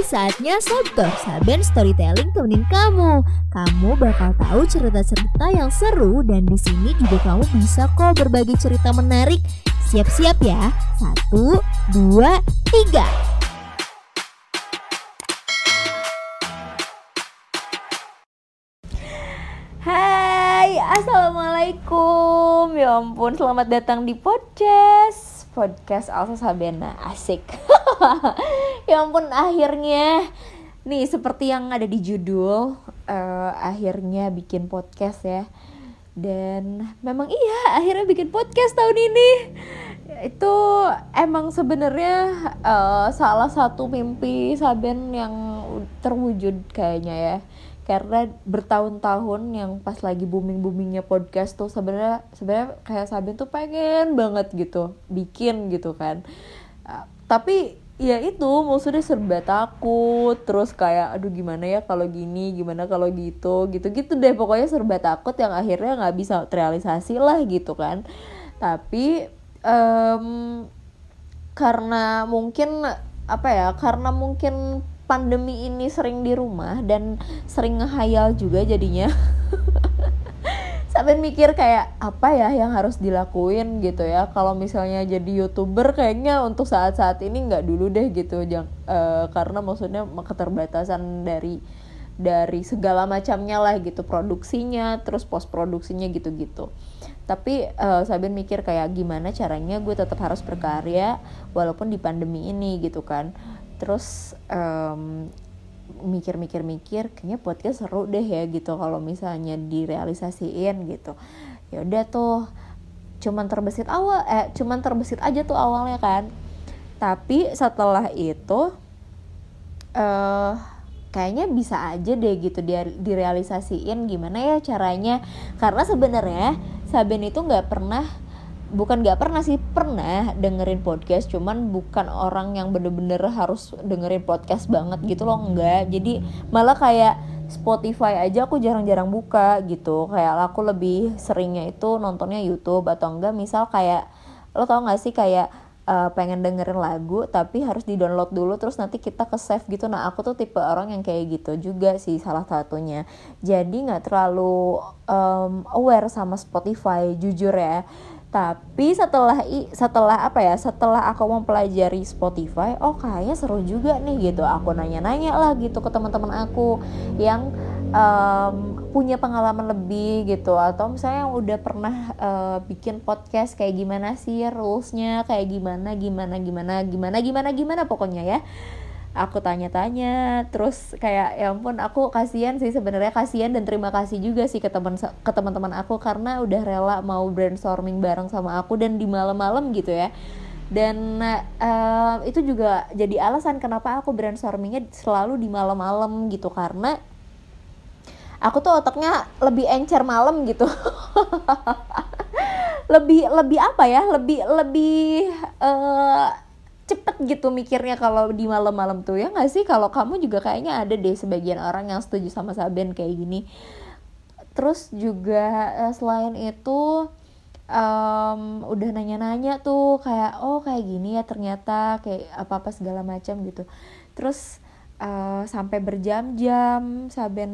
saatnya Sabtor Saben Storytelling temenin kamu. Kamu bakal tahu cerita-cerita yang seru dan di sini juga kamu bisa kok berbagi cerita menarik. Siap-siap ya. Satu, dua, tiga. Hai, Assalamualaikum Ya ampun, selamat datang di podcast Podcast Alsa Sabena, asik Ya ampun, akhirnya. Nih, seperti yang ada di judul uh, Akhirnya bikin podcast ya. Dan memang iya, akhirnya bikin podcast tahun ini. Itu emang sebenarnya uh, salah satu mimpi Saben yang terwujud kayaknya ya. Karena bertahun-tahun yang pas lagi booming boomingnya podcast tuh sebenarnya sebenarnya kayak Sabin tuh pengen banget gitu bikin gitu kan. Uh, tapi ya itu. Maksudnya serba takut. Terus kayak aduh gimana ya kalau gini? Gimana kalau gitu? Gitu gitu deh. Pokoknya serba takut yang akhirnya nggak bisa terrealisasi lah gitu kan. Tapi um, karena mungkin apa ya karena mungkin pandemi ini sering di rumah dan sering ngehayal juga jadinya sampai mikir kayak apa ya yang harus dilakuin gitu ya. Kalau misalnya jadi youtuber kayaknya untuk saat-saat ini nggak dulu deh gitu Jang, uh, karena maksudnya keterbatasan dari dari segala macamnya lah gitu produksinya terus post produksinya gitu-gitu. Tapi uh, Sabin mikir kayak gimana caranya gue tetap harus berkarya walaupun di pandemi ini gitu kan. Terus um, mikir-mikir-mikir kayaknya podcast seru deh ya gitu kalau misalnya direalisasiin gitu. Ya udah tuh cuman terbesit awal eh cuman terbesit aja tuh awalnya kan. Tapi setelah itu eh kayaknya bisa aja deh gitu direalisasiin gimana ya caranya. Karena sebenarnya Saben itu nggak pernah bukan gak pernah sih pernah dengerin podcast cuman bukan orang yang bener-bener harus dengerin podcast banget gitu loh enggak jadi malah kayak Spotify aja aku jarang-jarang buka gitu. Kayak aku lebih seringnya itu nontonnya YouTube atau enggak misal kayak lo tau gak sih kayak uh, pengen dengerin lagu tapi harus di download dulu terus nanti kita ke save gitu. Nah aku tuh tipe orang yang kayak gitu juga sih salah satunya. Jadi nggak terlalu um, aware sama Spotify jujur ya tapi setelah setelah apa ya setelah aku mempelajari Spotify oh kayaknya seru juga nih gitu. Aku nanya-nanya lah gitu ke teman-teman aku yang um, punya pengalaman lebih gitu. Atau misalnya yang udah pernah uh, bikin podcast kayak gimana sih rulesnya? Kayak gimana gimana gimana gimana gimana gimana pokoknya ya aku tanya-tanya terus kayak ya ampun aku kasihan sih sebenarnya kasihan dan terima kasih juga sih ke teman ke teman-teman aku karena udah rela mau brainstorming bareng sama aku dan di malam-malam gitu ya. Dan uh, itu juga jadi alasan kenapa aku brainstormingnya selalu di malam-malam gitu karena aku tuh otaknya lebih encer malam gitu. Lebih lebih apa ya? Lebih lebih uh, cepet gitu mikirnya kalau di malam-malam tuh ya nggak sih? Kalau kamu juga kayaknya ada deh sebagian orang yang setuju sama Saben kayak gini. Terus juga uh, selain itu um, udah nanya-nanya tuh kayak oh kayak gini ya ternyata kayak apa-apa segala macam gitu. Terus uh, sampai berjam-jam Saben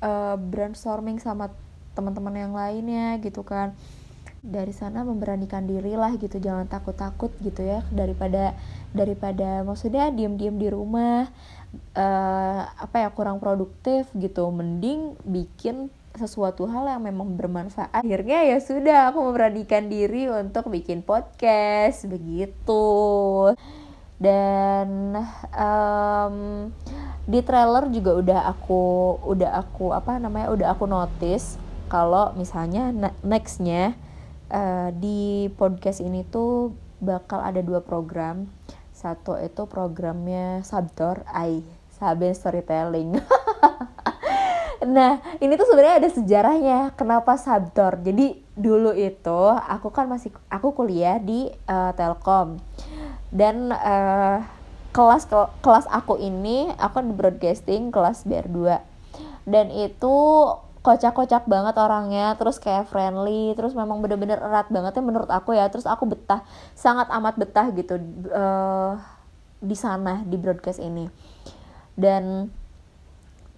uh, brainstorming sama teman-teman yang lainnya gitu kan dari sana memberanikan diri lah gitu jangan takut-takut gitu ya daripada daripada maksudnya diem-diem di rumah uh, apa ya kurang produktif gitu. Mending bikin sesuatu hal yang memang bermanfaat. Akhirnya ya sudah aku memberanikan diri untuk bikin podcast begitu. Dan um, di trailer juga udah aku udah aku apa namanya udah aku notice kalau misalnya nextnya uh, di podcast ini tuh bakal ada dua program satu itu programnya Sabtor Ai Saben Storytelling Nah, ini tuh sebenarnya ada sejarahnya kenapa Sabtor. Jadi dulu itu aku kan masih aku kuliah di uh, Telkom. Dan uh, kelas kelas aku ini aku di broadcasting kelas BR2. Dan itu kocak-kocak banget orangnya terus kayak friendly terus memang bener-bener erat banget ya menurut aku ya. Terus aku betah sangat amat betah gitu uh, di sana di broadcast ini. Dan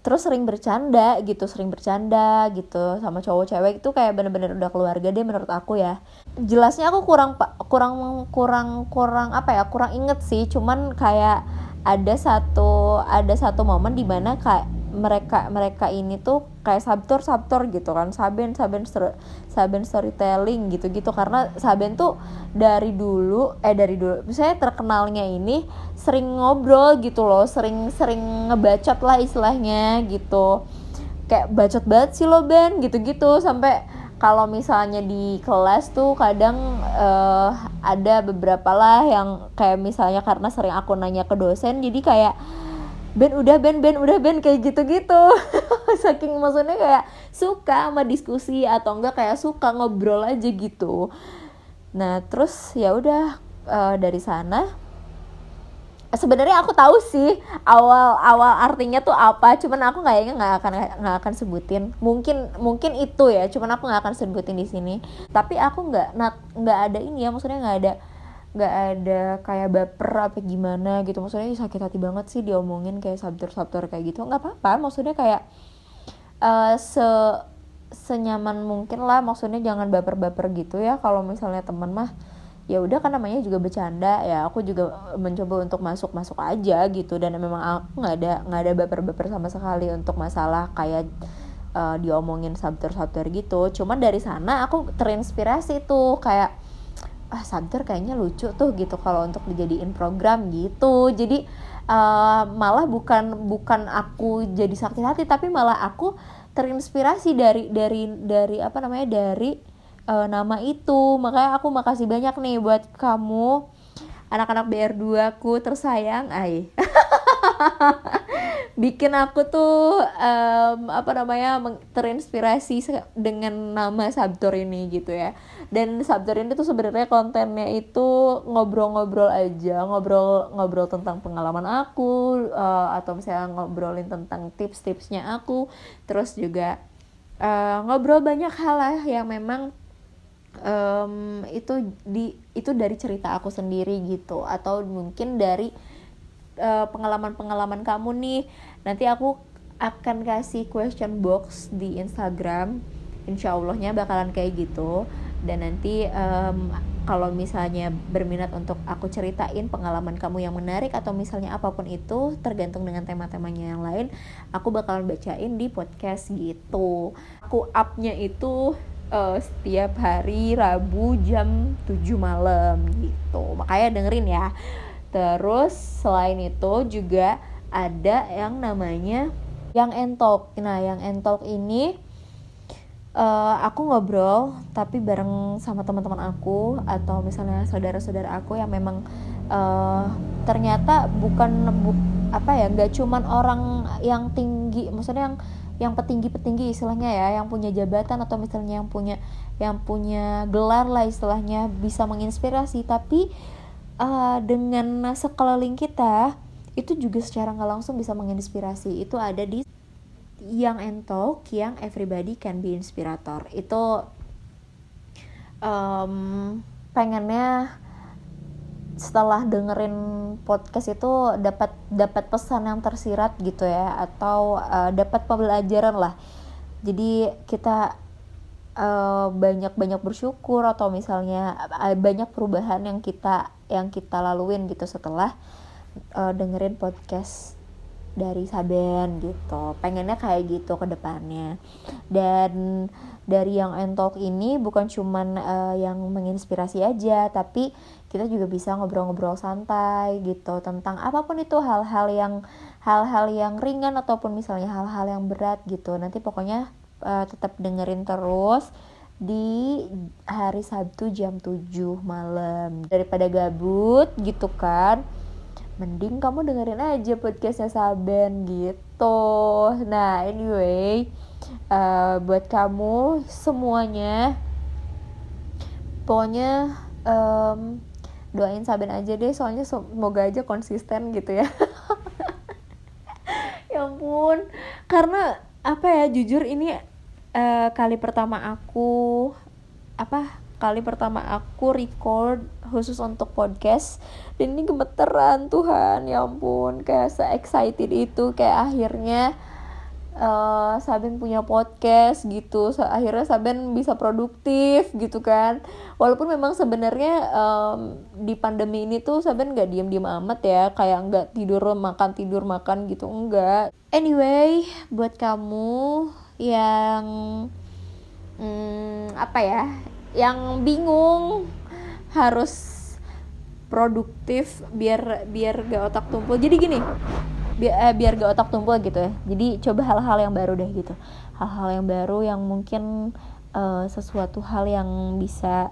terus sering bercanda gitu sering bercanda gitu sama cowok cewek itu kayak bener-bener udah keluarga deh menurut aku ya. Jelasnya aku kurang kurang kurang kurang apa ya kurang inget sih. Cuman kayak ada satu ada satu momen di mana kayak mereka mereka ini tuh kayak sabtor sabtor gitu kan. Saben saben saben storytelling gitu gitu karena saben tuh dari dulu eh dari dulu saya terkenalnya ini sering ngobrol gitu loh sering sering ngebacot lah istilahnya gitu. Kayak bacot banget sih lo Ben gitu gitu sampai kalau misalnya di kelas tuh kadang uh, ada beberapa lah yang kayak misalnya karena sering aku nanya ke dosen jadi kayak Ben udah Ben Ben udah Ben kayak gitu-gitu. Saking maksudnya kayak suka sama diskusi atau enggak kayak suka ngobrol aja gitu. Nah terus ya udah uh, dari sana sebenarnya aku tahu sih awal awal artinya tuh apa cuman aku kayaknya nggak akan nggak akan sebutin. Mungkin mungkin itu ya cuman aku nggak akan sebutin di sini. Tapi aku nggak nggak ada ini ya maksudnya nggak ada nggak ada kayak baper apa gimana gitu. Maksudnya sakit hati banget sih diomongin kayak sabtur kayak gitu. Nggak apa-apa maksudnya kayak uh, se senyaman mungkin lah. Maksudnya jangan baper-baper gitu ya. Kalau misalnya teman mah ya udah kan namanya juga bercanda. Ya aku juga mencoba untuk masuk masuk aja gitu. Dan memang aku nggak ada nggak ada baper-baper sama sekali untuk masalah kayak uh, diomongin sabtur gitu. Cuman dari sana aku terinspirasi tuh kayak ah Sabter kayaknya lucu tuh gitu kalau untuk dijadiin program gitu. Jadi uh, malah bukan bukan aku jadi sakit hati tapi malah aku terinspirasi dari dari dari apa namanya dari uh, nama itu. Makanya aku makasih banyak nih buat kamu. Anak-anak BR2 aku tersayang ay bikin aku tuh um, apa namanya terinspirasi dengan nama Sabtur ini gitu ya. Dan Sabtur ini tuh sebenarnya kontennya itu ngobrol-ngobrol aja ngobrol ngobrol tentang pengalaman aku uh, atau misalnya ngobrolin tentang tips-tipsnya aku. Terus juga uh, ngobrol banyak hal lah yang memang um, itu di itu dari cerita aku sendiri gitu. Atau mungkin dari pengalaman-pengalaman uh, kamu nih nanti aku akan kasih question box di Instagram. Insya Allahnya bakalan kayak gitu. Dan nanti um, kalau misalnya berminat untuk aku ceritain pengalaman kamu yang menarik atau misalnya apa pun itu tergantung dengan tema-temanya yang lain aku bakalan bacain di podcast gitu. Aku upnya itu uh, setiap hari Rabu jam 7 malam gitu. Makanya dengerin ya Terus selain itu juga ada yang namanya yang entok. Nah, yang entok ini uh, aku ngobrol tapi bareng sama teman-teman aku atau misalnya saudara-saudara aku yang memang uh, ternyata bukan bu, apa ya nggak cuman orang yang tinggi maksudnya yang yang petinggi-petinggi istilahnya ya yang punya jabatan atau misalnya yang punya yang punya gelar lah istilahnya bisa menginspirasi tapi uh, dengan sekeliling kita itu juga secara nggak langsung bisa menginspirasi. Itu ada di yang entok yang everybody can be inspirator. Itu um, pengennya setelah dengerin podcast itu dapat dapat pesan yang tersirat gitu ya atau uh, dapat pembelajaran lah. Jadi kita uh, banyak banyak bersyukur atau misalnya uh, banyak perubahan yang kita yang kita laluin gitu setelah uh, dengerin podcast dari Saben gitu. Pengennya kayak gitu ke depannya. Dan dari yang entok ini bukan cuman uh, yang menginspirasi aja tapi kita juga bisa ngobrol-ngobrol santai gitu tentang apa pun itu hal-hal yang hal-hal yang ringan ataupun misalnya hal-hal yang berat gitu. Nanti pokoknya uh, tetap dengerin terus di hari Sabtu jam 7 malam. Daripada gabut gitu kan mending kamu dengerin aja podcastnya Saben gitu. Nah anyway uh, buat kamu semuanya pokoknya um, doain Saben aja deh soalnya semoga aja konsisten gitu ya. Ya ampun. Karena apa ya jujur ini uh, kali pertama aku apa kali pertama aku record khusus untuk podcast. Dan ini gemeteran Tuhan ya ampun. Kayak se excited itu kayak akhirnya uh, Saben punya podcast gitu. Akhirnya Saben bisa produktif gitu kan. Walaupun memang sebenarnya um, di pandemi ini tuh Saben nggak diem diem amat ya. Kayak nggak tidur makan tidur makan gitu. Enggak anyway buat kamu yang hmm, apa ya yang bingung harus produktif biar biar gak otak tumpul. Jadi gini biar eh, biar gak otak tumpul gitu ya. Jadi coba hal-hal yang baru deh gitu. Hal-hal yang baru yang mungkin uh, sesuatu hal yang bisa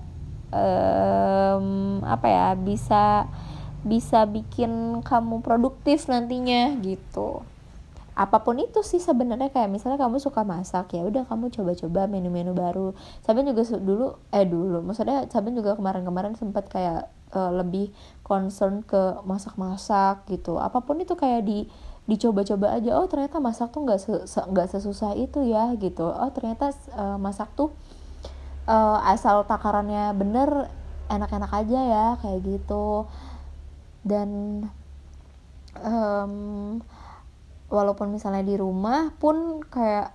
um, apa ya bisa bisa bikin kamu produktif nantinya gitu apa pun itu sih sebenarnya kayak misalnya kamu suka masak ya udah kamu coba-coba menu-menu baru. Saben juga dulu eh dulu maksudnya Saben juga kemarin-kemarin sempat kayak uh, lebih concern ke masak-masak gitu. Apa pun itu kayak di dicoba-coba aja oh ternyata masak tuh nggak nggak se, sesusah itu ya gitu. Oh ternyata uh, masak tuh uh, asal takarannya bener enak-enak aja ya kayak gitu. Dan um, walaupun misalnya di rumah pun kayak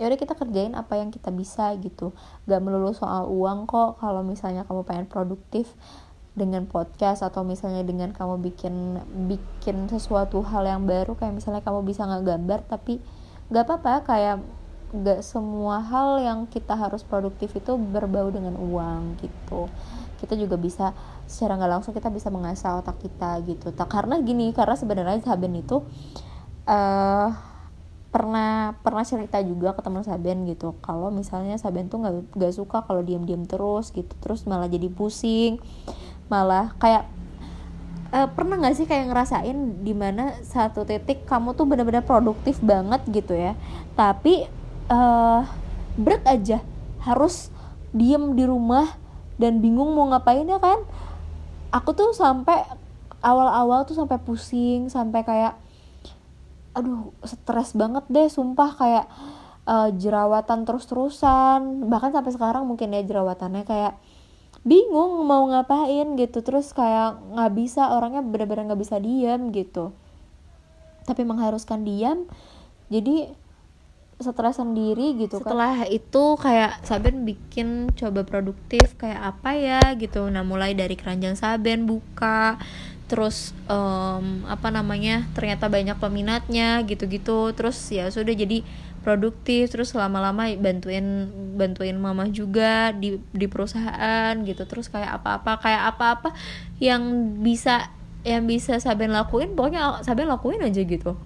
ya udah kita kerjain apa yang kita bisa gitu. Gak melulu soal uang kok kalau misalnya kamu pengen produktif dengan podcast atau misalnya dengan kamu bikin bikin sesuatu hal yang baru kayak misalnya kamu bisa nggak gambar tapi nggak apa-apa kayak nggak semua hal yang kita harus produktif itu berbau dengan uang gitu. Kita juga bisa secara nggak langsung kita bisa mengasah otak kita gitu. Tak karena gini karena sebenarnya Saben itu uh, pernah pernah cerita juga ke teman Saben gitu. Kalau misalnya Saben tuh nggak nggak suka kalau diam-diam terus gitu. Terus malah jadi pusing. Malah kayak uh, pernah nggak sih kayak ngerasain di mana satu titik kamu tuh bener-bener produktif banget gitu ya? Tapi uh, berat aja. Harus diem di rumah dan bingung mau ngapain ya kan? Aku tuh sampai awal-awal tuh sampai pusing sampai kayak aduh stres banget deh sumpah kayak uh, jerawatan terus-terusan. Bahkan sampai sekarang mungkin ya jerawatannya kayak bingung mau ngapain gitu. Terus kayak nggak bisa orangnya benar-benar nggak bisa diam gitu. Tapi mengharuskan diam jadi stres sendiri gitu kan. setelah itu kayak Saben bikin coba produktif kayak apa ya gitu. Nah mulai dari keranjang Saben buka terus um, apa namanya ternyata banyak peminatnya gitu-gitu. Terus ya sudah jadi produktif terus lama-lama bantuin bantuin mama juga di di perusahaan gitu. Terus kayak apa-apa kayak apa-apa yang bisa yang bisa Saben lakuin pokoknya Saben lakuin aja gitu.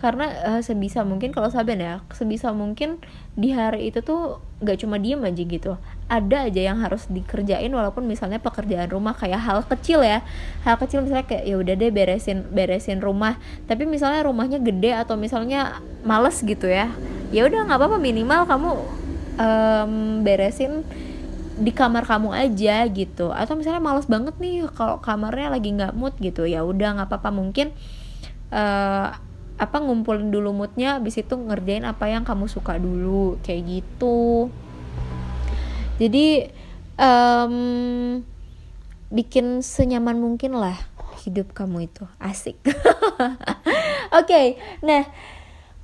Karena uh, sebisa mungkin kalau Saben ya sebisa mungkin di hari itu tuh gak cuma diem aja gitu ada aja yang harus dikerjain walaupun misalnya pekerjaan rumah kayak hal kecil ya. Hal kecil misalnya kayak ya udah deh beresin beresin rumah. Tapi misalnya rumahnya gede atau misalnya males gitu ya ya udah nggak apa-apa minimal kamu um, beresin di kamar kamu aja gitu. Atau misalnya males banget nih kalau kamarnya lagi nggak mood gitu ya udah nggak apa-apa mungkin uh, apa ngumpulin dulu moodnya abis itu ngerjain apa yang kamu suka dulu kayak gitu jadi um, bikin senyaman mungkin lah hidup kamu itu. Asik. Oke okay, nah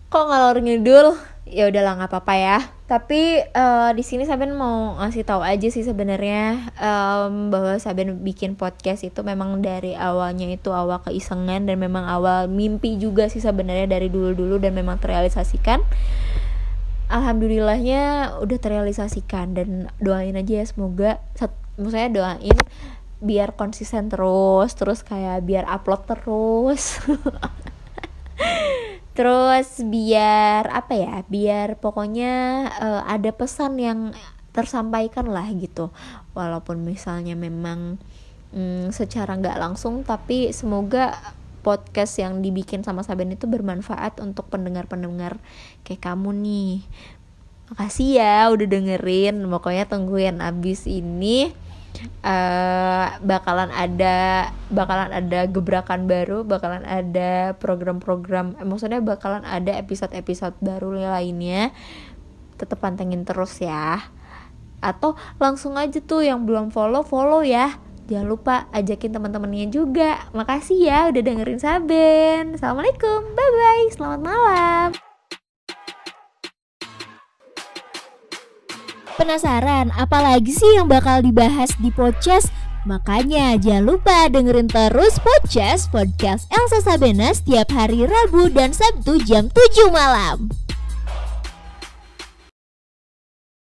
kok ngalor ngidul? Ya udahlah nggak apa-apa ya. Tapi uh, di sini Saben mau ngasih tahu aja sih sebenarnya um, bahwa Saben bikin podcast itu memang dari awalnya itu awal keisengan dan memang awal mimpi juga sih sebenarnya dari dulu-dulu dan memang terrealisasikan alhamdulillahnya udah terrealisasikan dan doain aja ya semoga maksudnya doain biar konsisten terus terus kayak biar upload terus. Terus biar apa ya biar pokoknya uh, ada pesan yang tersampaikan lah gitu. Walaupun misalnya memang mm, secara nggak langsung tapi semoga podcast yang dibikin sama Saben itu bermanfaat untuk pendengar-pendengar kayak kamu nih. Makasih ya udah dengerin. Pokoknya tungguin abis ini uh, bakalan ada bakalan ada gebrakan baru bakalan ada program-program eh, maksudnya bakalan ada episode-episode baru lainnya. Tetap pantengin terus ya. Atau langsung aja tuh yang belum follow follow ya jangan lupa ajakin teman-temannya juga. Makasih ya udah dengerin Saben. Assalamualaikum. Bye bye selamat malam. Penasaran apalagi sih yang bakal dibahas di podcast? Makanya jangan lupa dengerin terus podcast podcast Elsa Sabena setiap hari Rabu dan Sabtu jam 7 malam.